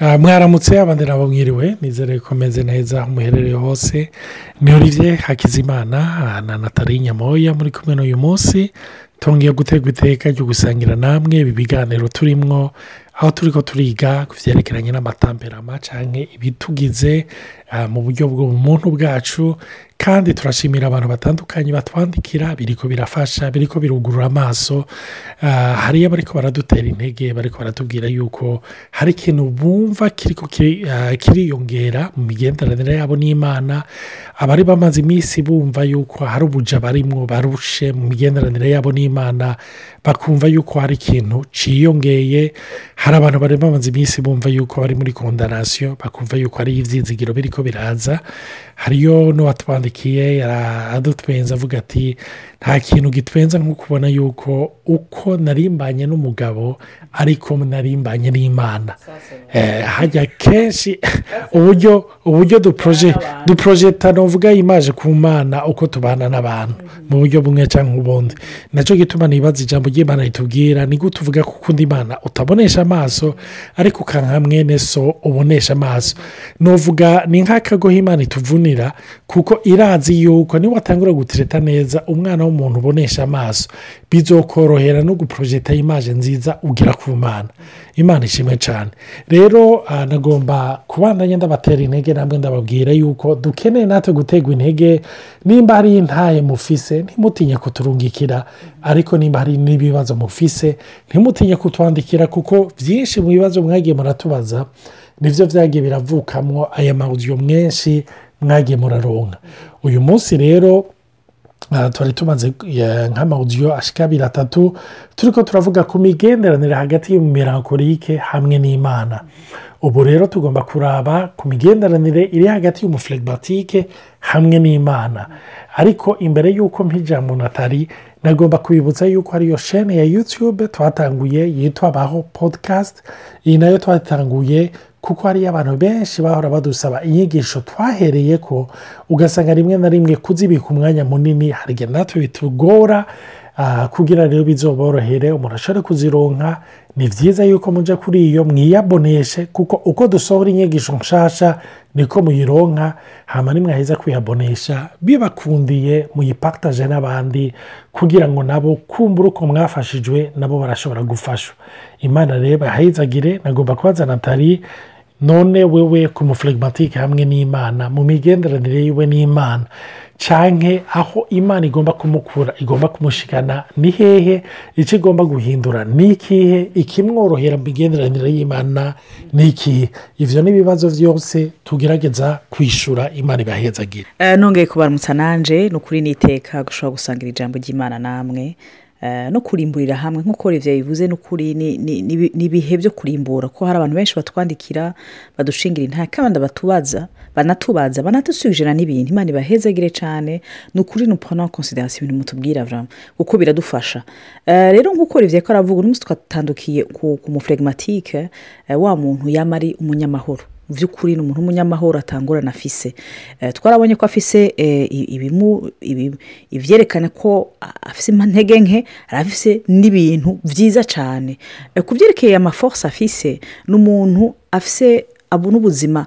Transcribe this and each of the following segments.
mwaramutse abandi nabo mwiriwe nizere ko meze neza muherereye hose. Ni olivier hakizimana na natali nyamoya muri kumwe n'uyu munsi. Tongeye gutegwa iteka ryo gusangira namwe ibi biganiro turimo aho turi ko turiga ku byerekeranye n'amatamperama cyangwa ibitugize mu buryo bw'ubumuntu bwacu. Kandi turashimira abantu batandukanye batwandikira biriko birafasha biriko birugurura amaso hariyo bariko baradutera intege bariko baratubwira yuko hari ikintu bumva kiriko kiriyongera mu migenderanire yabo n'imana. Abari bamaze iminsi bumva yuko hari ubuja barimwo barushe mu migenderanire yabo n'imana bakumva yuko hari ikintu ciyongeye. Hari abantu bari bamaze iminsi bumva yuko bari muri kondanasiyo bakumva yuko hari ibyizigiro biriko biraza. Hariyo n'uwatwandikiye adutwenza avuga ati nta kintu gitwenza nko kubona yuko uko narimbanye n'umugabo ariko narimbanye n'imana hajya kenshi uburyo uburyo duporojeta nuvuga imaje ku mana uko tubana n'abantu mu buryo bumwe cyangwa ubundi. Nacyo gituma nibaza ijambo ry'imana ritubwira ni gute uvuga ko ukunda imana? Utabonesha amaso ariko ukanka mwene so ubonesha amaso. Nuvuga ni nk'akagoho imana ituvunira kuko irazi yuko niba watangura gutereta neza umwana w'umuntu ubonesha amaso. Bizokorohera no guporojeta imaje nziza ugera ku mana imana ishimwe cyane rero nagomba kubandanya ndabatera intege namwe ndababwira yuko dukeneye natwe gutegwa intege nimba hari intaye mufise ntimutinye kuturungikira. Ariko nimba hari n'ibibazo mufise ntimutinye kutwandikira kuko byinshi mu bibazo mwagiye muratubaza ni byo byagiye biravukamwo. Aya mawudiyo menshi mwagiye muraronka. Uyu munsi rero twari tumaze nk'amawudiyo ashika abiri atatu. Turi ko turavuga ku migenderanire hagati y'umumirankorike hamwe n'imana. Ubu rero tugomba kuraba ku migenderanire iri hagati y'umufuregimatike hamwe n'imana. Ariko imbere y'uko mpijambo natali nagomba kubibutsa yuko ariyo shene ya yutube twatanguye yitwa baho podikasti iyi na yo twatanguye kuko hariyo abantu benshi bahora badusaba inyigisho twahereye ko ugasanga rimwe na rimwe kuzibika umwanya munini hari igihe natwe bitugora kugira rero bizoborohere umuntu ashobora kuzironka. Ni byiza yuko mujya kuri iyo mwiyaboneshe kuko uko dusohora inyigisho nshasha niko muyironka. Hano nimwaheza kwiyabonesha bibakundiye muyipataje n'abandi kugira ngo nabo kumbura uko mwafashijwe nabo barashobora gufashwa. Imana rero ahayizagire nagomba kubaza natali none wewe ku mufuregimatike hamwe n'imana mu migenderanire yiwe n'imana cyane aho imana igomba kumukura igomba kumushigana ni hehe? Icyo igomba guhindura ni ikihe ikimworohera mu migenderanire y'imana ni ikihe ibyo ni ibibazo byose tugerageza kwishyura imana ibahezagire. Nongeye kubaramutsa nanjye ni ukuri n'iteka gushobora gusangira ijambo ry'imana namwe. No kurimburira hamwe. Nk'uko revye bivuze n'ukuri ni ibihe byo kurimbura. Ko hari abantu benshi batwandikira badushingira intare kandi batubaza banatubaza banadusubije n'ibintu imana ibahezagire cyane ni ukuri ni upana konsiderasiyo ibintu mutubwira kuko biradufasha. Rero nk'uko revye ko aravuga uno munsi twatandukiye ku mufuregimatike wa muntu yaba ari umunyamahoro. Mu by'ukuri ni umuntu w'umunyamahoro atangurana afise. Twarabonye ko afise ibyerekana ko afise intege nke afise n'ibintu byiza cyane ku byerekeye amaforce afise ni umuntu afise abona ubuzima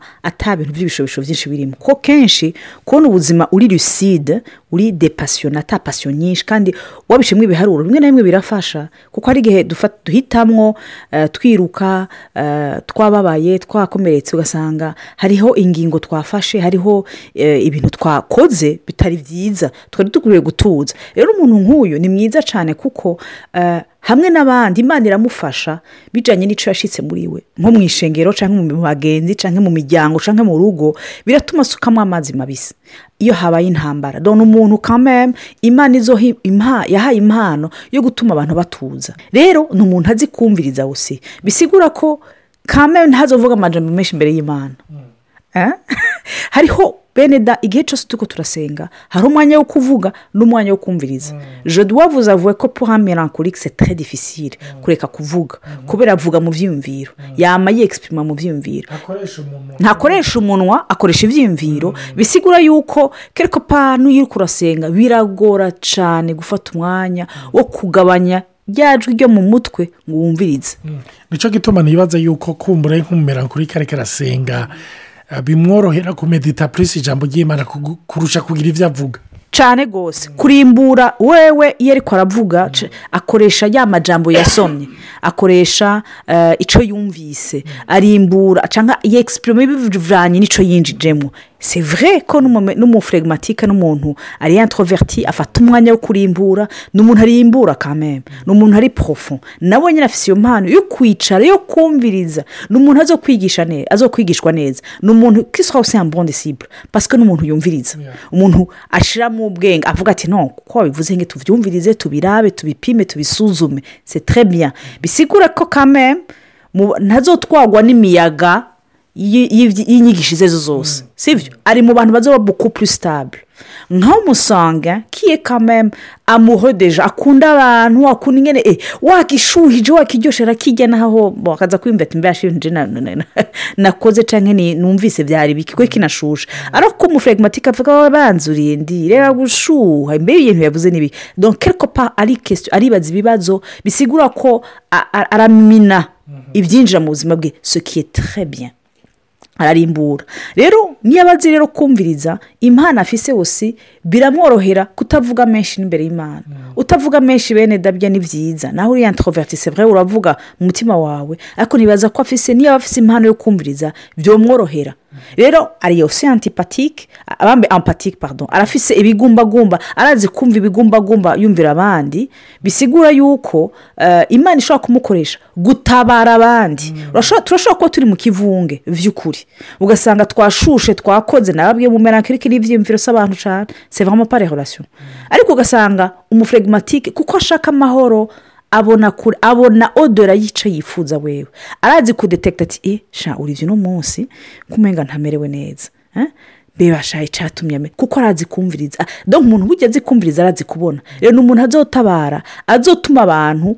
bintu by'ibishobisho byinshi birimo. Ko kenshi kubona ubuzima uri lucide uri depasiyona atapasiyo nyinshi kandi wabishemo ibiharuro bimwe na bimwe birafasha kuko hari igihe duhitamwo twiruka twababaye twakomeretse ugasanga hariho ingingo twafashe hariho ibintu twakoze bitari byiza twari dukwiye gutuza. Rero umuntu nk'uyu ni mwiza cyane kuko hamwe n'abandi imana iramufasha bijyanye n'icyo yashyitse muri we. Nko mu ishengero cyangwa mu bagenzi cyangwa mu miryango cyangwa mu rugo biratuma asukamo amazi mabisi. Iyo habaye intambara dore umuntu kameme imana izo yahaye impano yo gutuma abantu batuza. Rero ni umuntu azi kumviriza wose bisigura ko kameme ntazovuga amajambo menshi imbere y'imana. Hariho bene da igihe cyose turi turasenga hari umwanya wo kuvuga n'umwanya wo kumviriza. Jodi wavuze avuye ko puha melancholique c'est très difficile kureka kuvuga kubera avuga mu byiyumviro yama yexprima mu byiyumviro ntakoresha umunwa. Akoresha ibyiyumviro bisigura yuko kereka pa n'iyo uri kurasenga biragora cyane gufata umwanya wo kugabanya jwi ryo mu mutwe ngo wumvirize. Nicyo gituma nibaza yuko kumbura nk'umumera kuri kare karasenga eh, bimworohera kumedita purisi ijambo ry'imana kurusha kugira ibyo avuga. Cyane rwose. Kurimbura wewe iyo ariko aravuga akoresha ya majambo yasomye. Akoresha eh, icyo yumvise. Arimbura cyangwa yegisitirime bivanye n'icyo yinjijemo c'est vrai ko n'umufuregimatike n'umuntu ari introverti afata umwanya wo kurimbura ni umuntu arimbura kameme ni umuntu ari porofo nawe nyine afite iyo mpano yo kwicara yo kumviriza ni umuntu azo kwigisha neza azo kwigishwa neza ni umuntu kiswa usi ambonde sibure pasike ni umuntu yumviriza umuntu ashyiramo ubwenge avuga ati no kuko wabivuze ngo tubyumvirize tubirabe tubipime tubisuzume c'est très bien. Bisigura ko kameme ntazotwagwa n'imiyaga y- y'ibyi- y'inyigisho izo ari zo zose. Sibyo ari mu bantu bazoba buku plus stable. Nkaho umusanga kiye kameme amuho deja akunda abantu akunda ingene eh, wakishuhije wakiryoshye arakijya naho bo, akaza kwiyumva ati mbe yashinje na- na- na- nakoze cyangwa numvise byari biki? Kwe kinashushe ariko umufuregimatike avuga banzuriye ndi reba gushuha. Mbere ibintu yavuze n'ibi ari question aribaza ibibazo bisigura ko aramina ibyinjira mu buzima bwe très bien. Ararimbura. Rero niyo aba azi rero kumviriza impano afise wose biramworohera kutavuga menshi n'imbere y'imana. Utavuga menshi bene dabya ni byiza nawe uriya introverti c'est vrai uravuga mu mutima wawe. Ariko ntibaza ko afise niyo aba afise impano yo kumviriza byomworohera rero ari yose antipatike abambe ampatike pardon arafise ibigumbagumba arazi kumva ibigumbagumba yumvira abandi bisigura yuko eh, imana ishobora kumukoresha gutabara abandi. Urashobora- turashobora kuba turi mu kivunge by'ukuri ugasanga twashushe twakoze nababwiye mu merankirike n'ibyiyumviro s'abantu cyane pas les relations ariko ugasanga umufuregimatike kuko ashaka amahoro abona kure abona odora yica yifuza wewe. Arazi kudetekita ati e sha uri uno munsi? Kumenga ntamerewe neza. Eh? mbeba sha icyatumye ame kuko arazi kumviriza. Donc umuntu ujya azi kumviriza arazi kubona. Rero ni umuntu azotabara azotuma abantu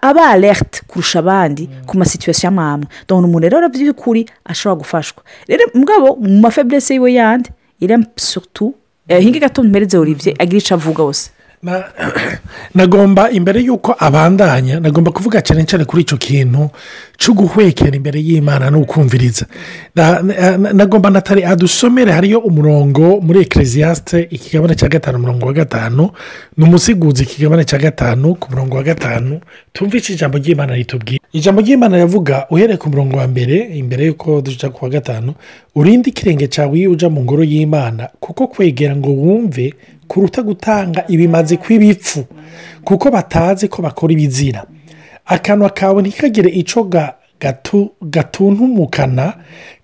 aba alerte kurusha abandi ku masituwasiyo amwe ni umuntu rero by'ukuri ashobora gufashwa. Rero mugabo mu mafeburese yiwe yandi iri surtout eh, hinga gato mpereze olivier agira icyo avuga wose nagomba imbere y'uko abandanya nagomba kuvuga cyane cyane kuri icyo kintu cyo guhwekera imbere y'imana no kumviriza Na- na- nagomba natari adusomere hariyo umurongo muri ekeresiyasite ikigabane cya gatanu umurongo wa gatanu ni umusiguzi ikigabane cya gatanu ku murongo wa gatanu tumvishe ijambo ry'imana ritubwira. Ijambo ry'imana yavuga uhereye ku murongo wa mbere imbere y'uko duca ku wa gatanu urinde ikirenge cyawe iyo uja mu ngoro y'imana kuko kwegera ngo wumve kuruta gutanga ibimazi kw'ibipfu kuko batazi ko bakora ibizira. Akanwa kawe ntikagire icyo ga- gatu- gatuntumukana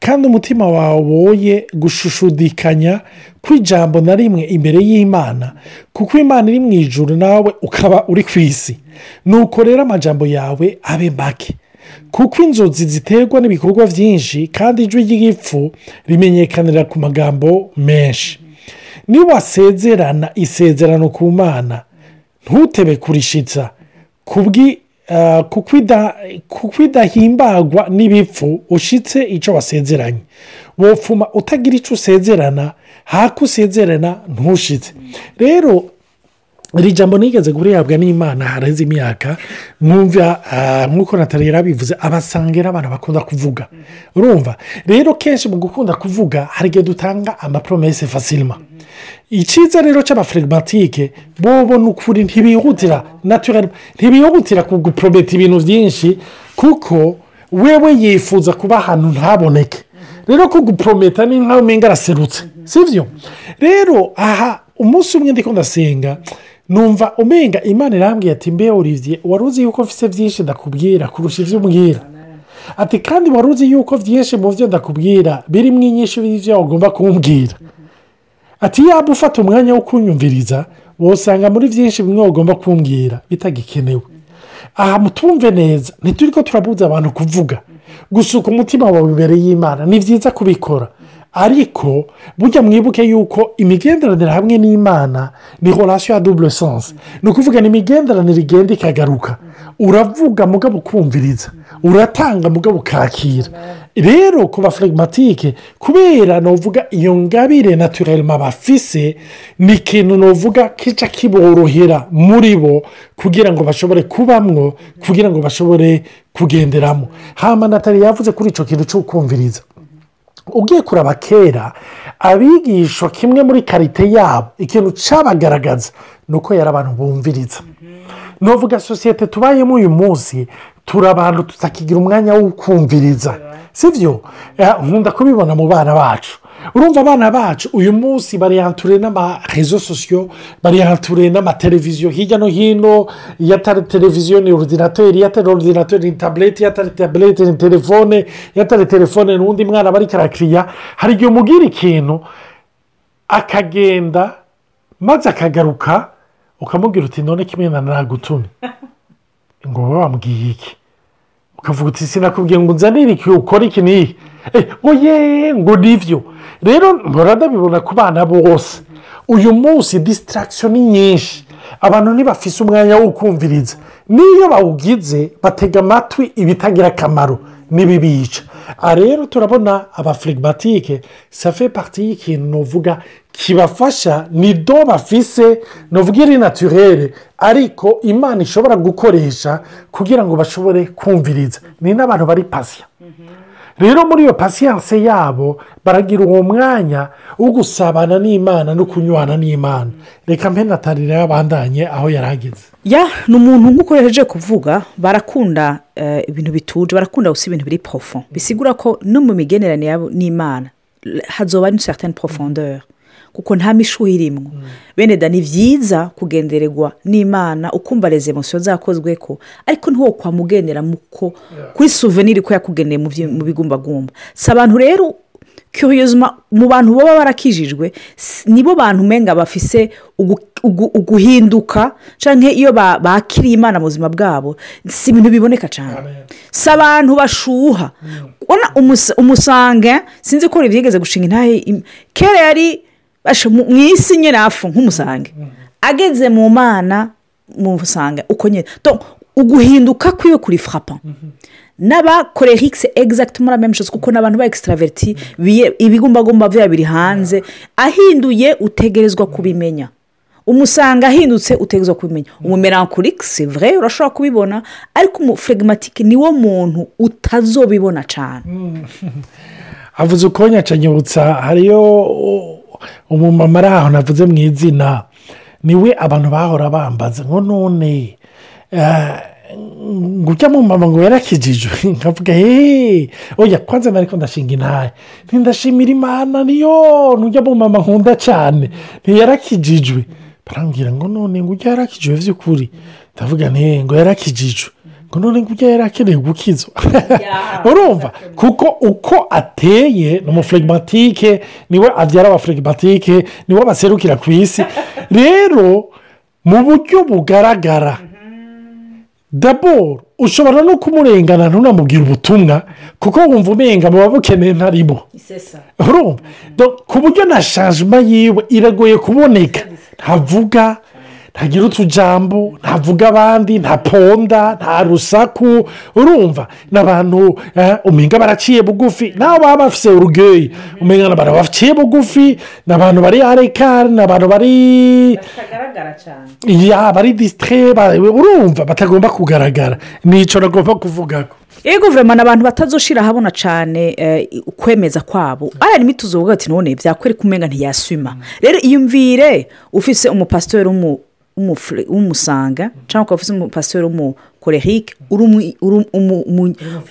kandi umutima wawe woye gushushudikanya kw'ijambo na rimwe imbere y'imana kuko imana iri mu ijuru nawe ukaba uri ku isi. Nuko rero amajambo yawe abe make. Kuko inzozi ziterwa n'ibikorwa byinshi kandi ijwi ry'igipfu rimenyekanira ku magambo menshi. Niwasezerana isezerano ku mana. Ntutebe kurishitsa. Ah, kuko ida- kuko idahimbagwa n'ibipfu ushitse icyo wasezeranye. Wopfuma utagira icyo usezerana hako usezerana ntushitse. Rero iri jambo nigeze kurihabwa n'imana hareze imyaka mwumva ah, nk'uko natali yarabivuze abasanga abantu bakunda kuvuga. Urumva? Rero kenshi mu gukunda kuvuga hari igihe dutanga amapromese fasilima icyiza rero cy'abafirimatike bobo ni ukuri ntibihutira ntibihutira kuguprometa ibintu byinshi kuko wewe yifuza kuba ahantu ntaboneke. Rero kuguprometa ni nkaho umenga araserutse sibyo rero aha umunsi umwe ndi ndasenga numva umenga imana irambwiye ati mbe olivier wari uzi yuko mfite byinshi ndakubwira kurusha ibyo umbwira ati kandi wari uzi yuko byinshi mu byo ndakubwira birimo inyinshi y'ibyo ugomba kumbwira? Ati yaba ufata umwanya wo kunyumviriza wosanga muri byinshi bimwe ugomba kumbwira bitagikenewe. Aha mutumve neza ntituri ko turabuza abantu kuvuga gusuka umutima wawe imbere y'imana ni byiza kubikora. Ariko burya mwibuke yuko imigenderanire hamwe n'imana ni horasiyo ya dubure sanse ni ukuvuga ni imigenderanire igenda ikagaruka. Uravuga mugabo ukumviriza. Uratanga mugabo ukakira rero ku baflegimatike kubera nuvuga iyo ngabire naturelema bafise ni ikintu nuvuga kica kiborohera muri bo kugira ngo bashobore kubamwo kugira ngo bashobore kugenderamo. Hama natali yavuze kuri icyo kintu cyo kumviriza ugiye kuraba kera abigisha kimwe muri karite yabo ikintu cyabagaragaza ni uko yari abantu bumviriza. Nuvuga sosiyete tubayemo uyu munsi turi abantu tutakigira umwanya wo kumviriza. Si byo nkunda kubibona mu bana bacu. Urumva abana bacu uyu munsi bariyanture n'amarezo sosiyo bariyanture n'amateleviziyo. Hirya no hino iyo atari televiziyo ni orudinateri iyo atari orudinateri ni tabuleti iyo atari tabuleti ni telefone iyo atari telefone ni undi mwana bari karakiriya hari igihe umubwira ikintu akagenda maze akagaruka ukamubwira uti none kimwe na nagutumye ngo baba bambwiye iki? Ukavuga uti sinakubwiye ngo nzanire iki ukora iki n'iyi ngo ye ngo ni byo rero ndabibona ku bana bose. Uyu munsi disitaragisiyo ni nyinshi. Abantu ntibafise umwanya wo kumviriza. N'iyo bawugize batega amatwi ibitagira akamaro. N'ibibica aha rero turabona abafirigimatike safe pati y'ikintu nuvuga kibafasha ni do bafise nuvuga iri naturere ariko imana ishobora gukoresha kugira ngo bashobore kumviriza ni n'abantu bari pasiya rero muri iyo pasiyanse yabo baragira uwo mwanya wo gusabana n'imana no kunywana n'imana. Reka mbe natarire yabandanye aho yari ageze ya ni umuntu nk'uko yaje kuvuga barakunda ibintu bituje barakunda gusa ibintu biri porofo bisigura ko no mu migeneranire n'imana hazoba ari certaine profondeur. Kuko nta mishuhi irimo bene da ni byiza kugendererwa n'imana ukumva rezo emosiyo zakozwe ko ariko ntiwo kwamugendera muko kuri suveniri ko yakugeneye mu bigumbagumba. Si abantu rero mu bantu baba barakijijwe nibo bantu umenga bafise uguhinduka cyangwa iyo bakiriye imana mu buzima bwabo si ibintu biboneka cyane si abantu bashuha. Umusange sinzi ko byigeze gushinga intahe kera yari mu isi nyine hafu nk'umusange ageze mu mana mu musange uko nyine uguhinduka kwiwe kuri furapa n'abakorehikisi egizagiti muri amenshi kuko ni abantu ba ekisitaraveriti ibigumbagumba byaba biri hanze. Ahinduye utegerezwa kubimenya. Umusanga ahindutse utegerezwa kubimenya. Umumerankurikisi vure urashobora kubibona. Ariko umufregimatike niwo muntu utazobibona cyane avuze uko nyacanyibutsa hariyo umumama ari aho navuze mu izina. Niwe abantu bahora bambaza. Ngo none ngo ujya mu mama ngo yarakijijwe. Nkavuga heee oya kwanza nari ko ndashinga intaye ntindashimira imana niyo ntujya mu mama nkunda cyane. Ntiyarakijijwe. Barambwira ngo none ngo ujya yarakijijwe by'ukuri ndavuga ngo yarakijijwe. Ngo none ngo ujya yarakeneye gukizwa urumva kuko uko ateye ni umufregimatike ni we abyara abafregimatike ni we baserukira ku isi rero mu buryo bugaragara daboro ushobora no kumurengana ntunamubwire ubutumwa kuko wumva umenga muba bukeneye ntarimo ku buryo na shanjima yiwe iragoye kuboneka ntavuga ntagira utujambo ntavuga abandi nta ponda nta rusaku. Urumva ni abantu umenga baraciye bugufi nabo baba bafite urugeyi. Umenga abantu baciye bugufi ni abantu bari arekari ni abantu bari bari disitire urumva batagomba kugaragara. Nicyo nagomba kuvuga ko yego vurema ni abantu batazoshira ahabona cyane ukwemeza kwabo. Ni tuzovuga ati none byakwereka umenga ntiyaswima. Rero iyumvire ufise umupasitori w'umusanga cyangwa ukaba ufite umupasitori w'umukorehike uri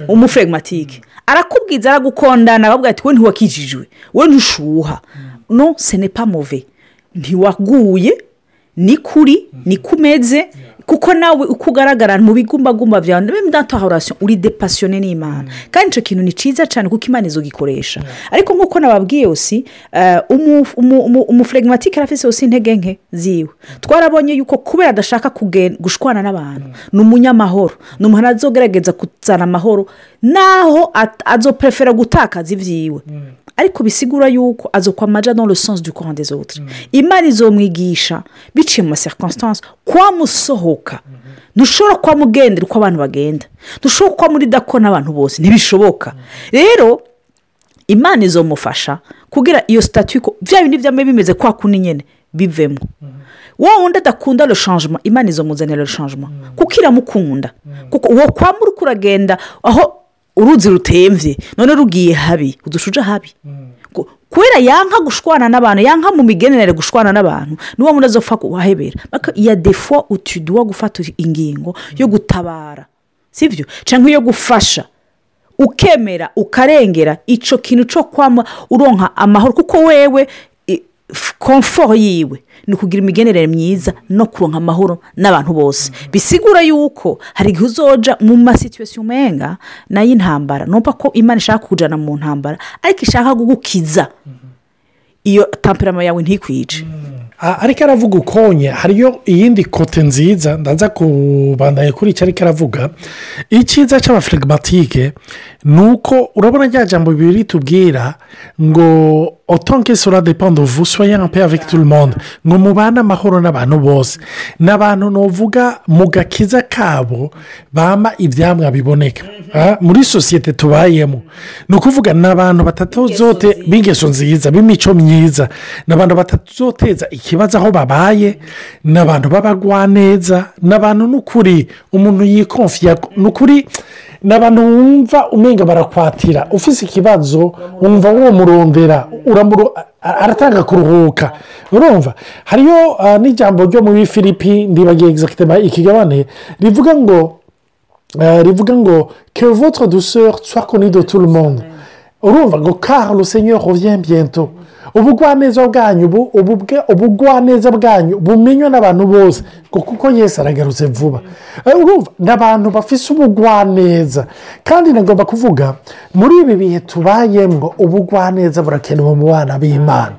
umufregimatike arakubwiza aragukondana aravuga ati we ntiwakijijwe we ntushuha. No senepa move ntiwaguye ni kuri ni kumeze kuko nawe uko ugaragara mu bigumbagumba byawe niba ndatahorasiyo uri depasiyone n'imana. Kandi icyo kintu ni cyiza cyane kuko imana izo gikoresha. Ariko nk'uko nababwiye yose umufregimatike arafite yose intege nke ziwe. Twarabonye yuko kubera adashaka gushwana n'abantu ni umunyamahoro. Ni umuntu azogerageza kuzana amahoro naho azoprefera gutakaza ibyiwe ariko bisigura yuko azokwamaja dans le sens du courant des autres. Imana izomwigisha biciye mu maserconstance kwamusohoka ntushobora kwamugendera uko abantu bagenda. Ntushobora kuba muri dako n'abantu bose. Ntibishoboka. Rero imana izomufasha kugira iyo sitati ko bya bindi byaba bimeze kwa kundi nyine bivemo wa wundi adakunda le changement imana izomuzanira le changement. Kuko iramukunda. Kuko uwo kwamba uri kuragenda aho uruzi rutemvye none rugiye habi udushuja habi. Ku- kubera yanka gushwana n'abantu yanka mu migenere gushwana n'abantu niwo muntu azopfa kuhahebera iya defo utuduwa gufata ingingo yo gutabara sibyo cyangwa iyo gufasha ukemera ukarengera icyo kintu cyo kwama uronka amahoro. Kuko wewe komforo yiwe ni ukugira imigenere myiza no kuronka amahoro n'abantu bose. Bisigura yuko hari igihe uzoja mu masituwesiyo umenga na yo intambara. Numva ko imana ishaka kujyana mu ntambara ariko ishaka kugukiza. Iyo tamperama yawe ntikwice A- ariko aravuga ukonye. Hariyo iyindi kote nziza ndaza kubandanya kuri icyo ariko aravuga. Icyiza cy'abafirigimatike ni uko urabona rya jambo bibiri tubwira ngo otonke sora depande uvu soya mpe avec tout le monde. Ngo mubane amahoro n'abantu bose. Ni abantu nuvuga mu gakiza kabo bama ibyamwa biboneka. Ah, muri sosiyete tubayemo. Ni ukuvuga ni abantu batatozote b'ingeso nziza. b'imico myiza. Ni abantu batazoteza ikibazo aho babaye ni abantu b'abagwaneza ni abantu n'ukuri umuntu yikonfiya ni ukuri ni abantu wumva umenga barakwatira. Ufite ikibazo wumva wumurondera uramuro- a- aratanga kuruhuka. Urumva? Hariyo n'ijambo ryo muri filipi ndibagiye egizagitema ikigabane rivuga ngo rivuga ngo que votre douceur soit connue de tout le monde. Urumva ngo le seigneur revient bientôt. Ubugwaneza bwanyu ubugwaneza bwanyu bumenywe n'abantu bose. Kuko yesu aragarutse vuba. Eh, urumva ni abantu bafite ubugwaneza kandi nagomba kuvuga muri ibi bihe tubayemo ubugwaneza burakenewe mu bana b'imana.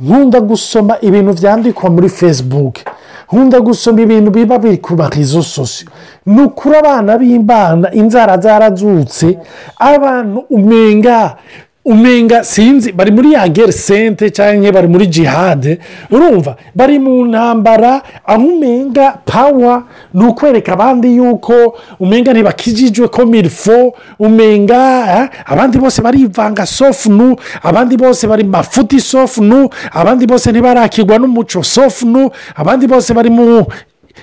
Nkunda gusoma ibintu byandikwa muri fesibuke nkunda gusoma ibintu biba biri ku marezo sosiyo ni ukuri abana b'imana inzara zarazutse abantu umenga umenga sinzi bari muri ya gere sente cyangwa bari muri jihade urumva? Bari mu ntambara aho umenga pawa ni ukwereka abandi yuko umenga ntibakijijwe ko mirifo umenga eh, abandi bose barivanga sofunu abandi bose bari mafuti sofunu abandi bose ntibarakirwa n'umuco sofunu abandi bose bari mu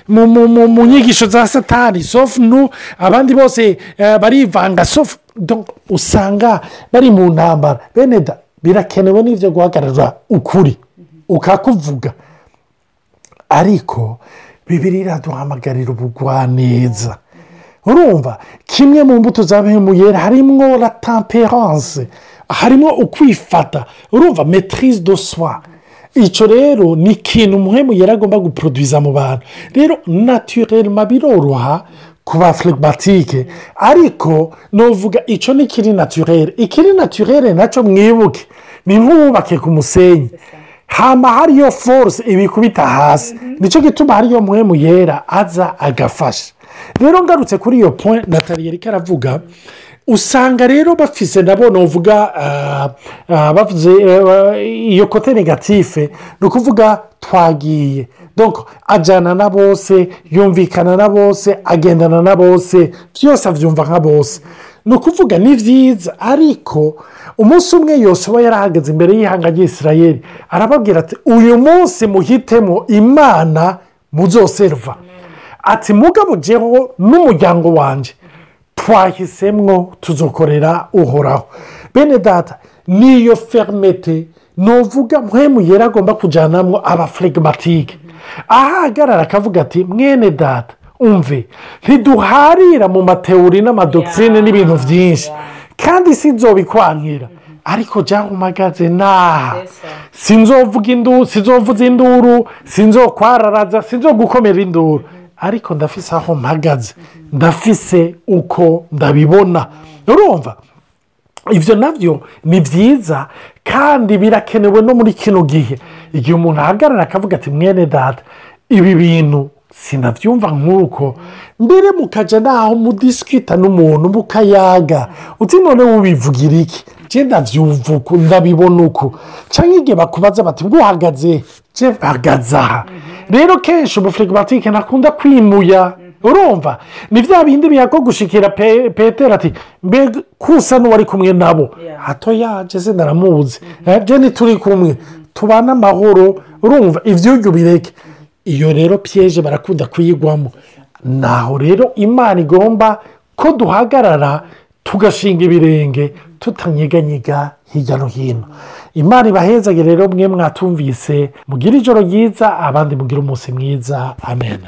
mu, nyigisho za satani. Sofunu abandi bose eh, barivanga. Sofu usanga bari mu ntambara. Bene da birakenewe n'ibyo guhagarara ukuri. Ukakuvuga. Ariko bibiri iraduhamagarira ubugwaneza. Urumva kimwe mu mbuto za yera harimo la temperance harimo ukwifata. Urumva metirize do swa icyo rero ni ikintu umuhemu yari agomba guproduza mu bantu. Rero naturelma biroroha ku ba firigimatike ariko nuvuga icyo ni kiri naturere ikiri naturere na cyo mwibuke ni nk'uwubake ku musenyi. Hama hariyo force ibikubita hasi. Nicyo gituma hariyo muhemu yera aza agafasha. Rero ngarutse kuri iyo point natali yari aravuga usanga rero bafise nabo nuvuga bavuze iyo kote negatife ni ukuvuga twagiye. Ajyana na bose yumvikana na bose agendana na bose byose abyumva nka bose. Ni ukuvuga ni byiza ariko umunsi umwe yose uba yarahagaze imbere y'ihanga ry'isirayeri arababwira ati uyu munsi muhitemo imana muzoserva. Ati mugabo jeho n'umuryango wanjye twahisemwo tuzokorera uhoraho. Bene data niyo ferimete nuvuga mwemu yera agomba kujyanamo abafirigimatike ahahagarara akavuga ati mwene data umve ntiduharira mu matewuri n'amadokisine n'ibintu byinshi. Kandi si nzobikwankira ariko jya umagaze naha sinzovuga induru sinzovuza induru sinzokwararaza sinzogukomera induru. Ariko ndafise aho mpagaze. Ndafise uko ndabibona. Urumva? Ibyo na byo ni byiza kandi birakenewe no muri kino gihe. Igihe umuntu ahagarara akavuga ati mwene data ibi bintu sinabyumva nk'uko. Mbere mukajya naho mudisikita n'umuntu mukayaga. Uti none ubivugira iki? Genda byumva uku ndabibona uku cyangwa igihe bakubaza bati uhagaze? Je mpagaze aha rero kenshi umufirigomatike ntakunda kwimuya. Urumva? Ni bya bindi biyako gushikira petero ati mbega kusa n'uwari kumwe nabo. Hato yaje se ndaramuzi jeni turi kumwe. Tubane amahoro. Urumva? Iby'ibyo bireke. Iyo rero piyeje barakunda kuyigwamo. Naho rero imana igomba ko duhagarara tugashinga ibirenge tutanyeganyega hirya no hino imana ibahezage rero mwe mwatumvise mugire ijoro ryiza abandi mugire umunsi mwiza amen